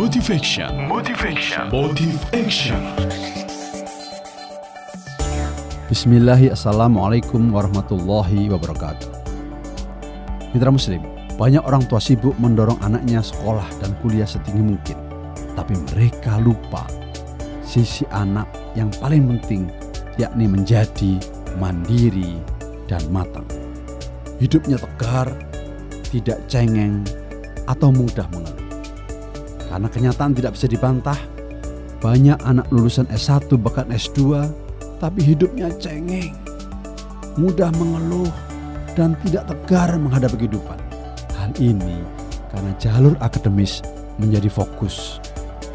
Motivation. Motivation. Motive Action. Assalamualaikum warahmatullahi wabarakatuh Mitra Muslim, banyak orang tua sibuk mendorong anaknya sekolah dan kuliah setinggi mungkin Tapi mereka lupa sisi anak yang paling penting yakni menjadi mandiri dan matang Hidupnya tegar, tidak cengeng, atau mudah mengeluh Karena kenyataan tidak bisa dibantah Banyak anak lulusan S1 bahkan S2 tapi hidupnya cengeng, mudah mengeluh, dan tidak tegar menghadapi kehidupan. Hal ini karena jalur akademis menjadi fokus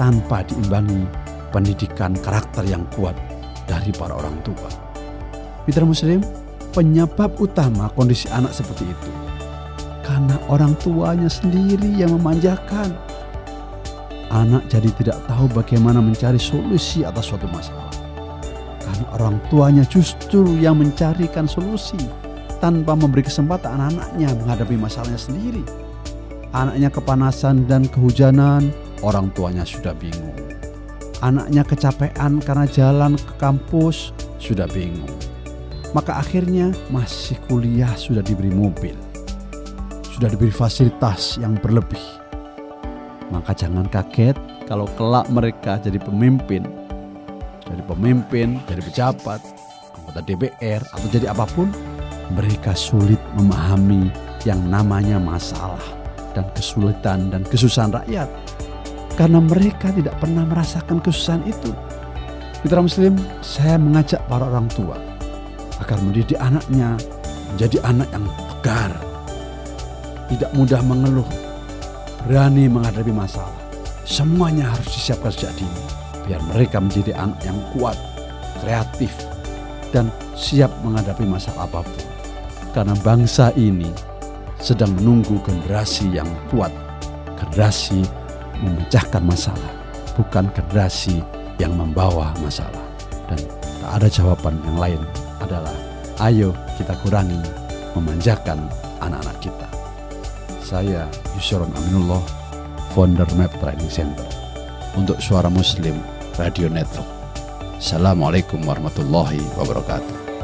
tanpa diimbangi pendidikan karakter yang kuat dari para orang tua. Mitra Muslim, penyebab utama kondisi anak seperti itu karena orang tuanya sendiri yang memanjakan. Anak jadi tidak tahu bagaimana mencari solusi atas suatu masalah karena orang tuanya justru yang mencarikan solusi tanpa memberi kesempatan anak-anaknya menghadapi masalahnya sendiri. Anaknya kepanasan dan kehujanan, orang tuanya sudah bingung. Anaknya kecapean karena jalan ke kampus, sudah bingung. Maka akhirnya masih kuliah sudah diberi mobil. Sudah diberi fasilitas yang berlebih. Maka jangan kaget kalau kelak mereka jadi pemimpin jadi pemimpin, jadi pejabat, anggota DPR, atau jadi apa pun, mereka sulit memahami yang namanya masalah dan kesulitan dan kesusahan rakyat. Karena mereka tidak pernah merasakan kesusahan itu. Mitra Muslim, saya mengajak para orang tua agar mendidik anaknya menjadi anak yang tegar, tidak mudah mengeluh, berani menghadapi masalah. Semuanya harus disiapkan sejak dini biar mereka menjadi anak yang kuat, kreatif, dan siap menghadapi masalah apa pun. Karena bangsa ini sedang menunggu generasi yang kuat, generasi memecahkan masalah, bukan generasi yang membawa masalah. Dan tak ada jawaban yang lain adalah ayo kita kurangi memanjakan anak-anak kita. Saya Yusron Aminullah, founder Map Training Center untuk suara Muslim Radio Network. Assalamualaikum warahmatullahi wabarakatuh.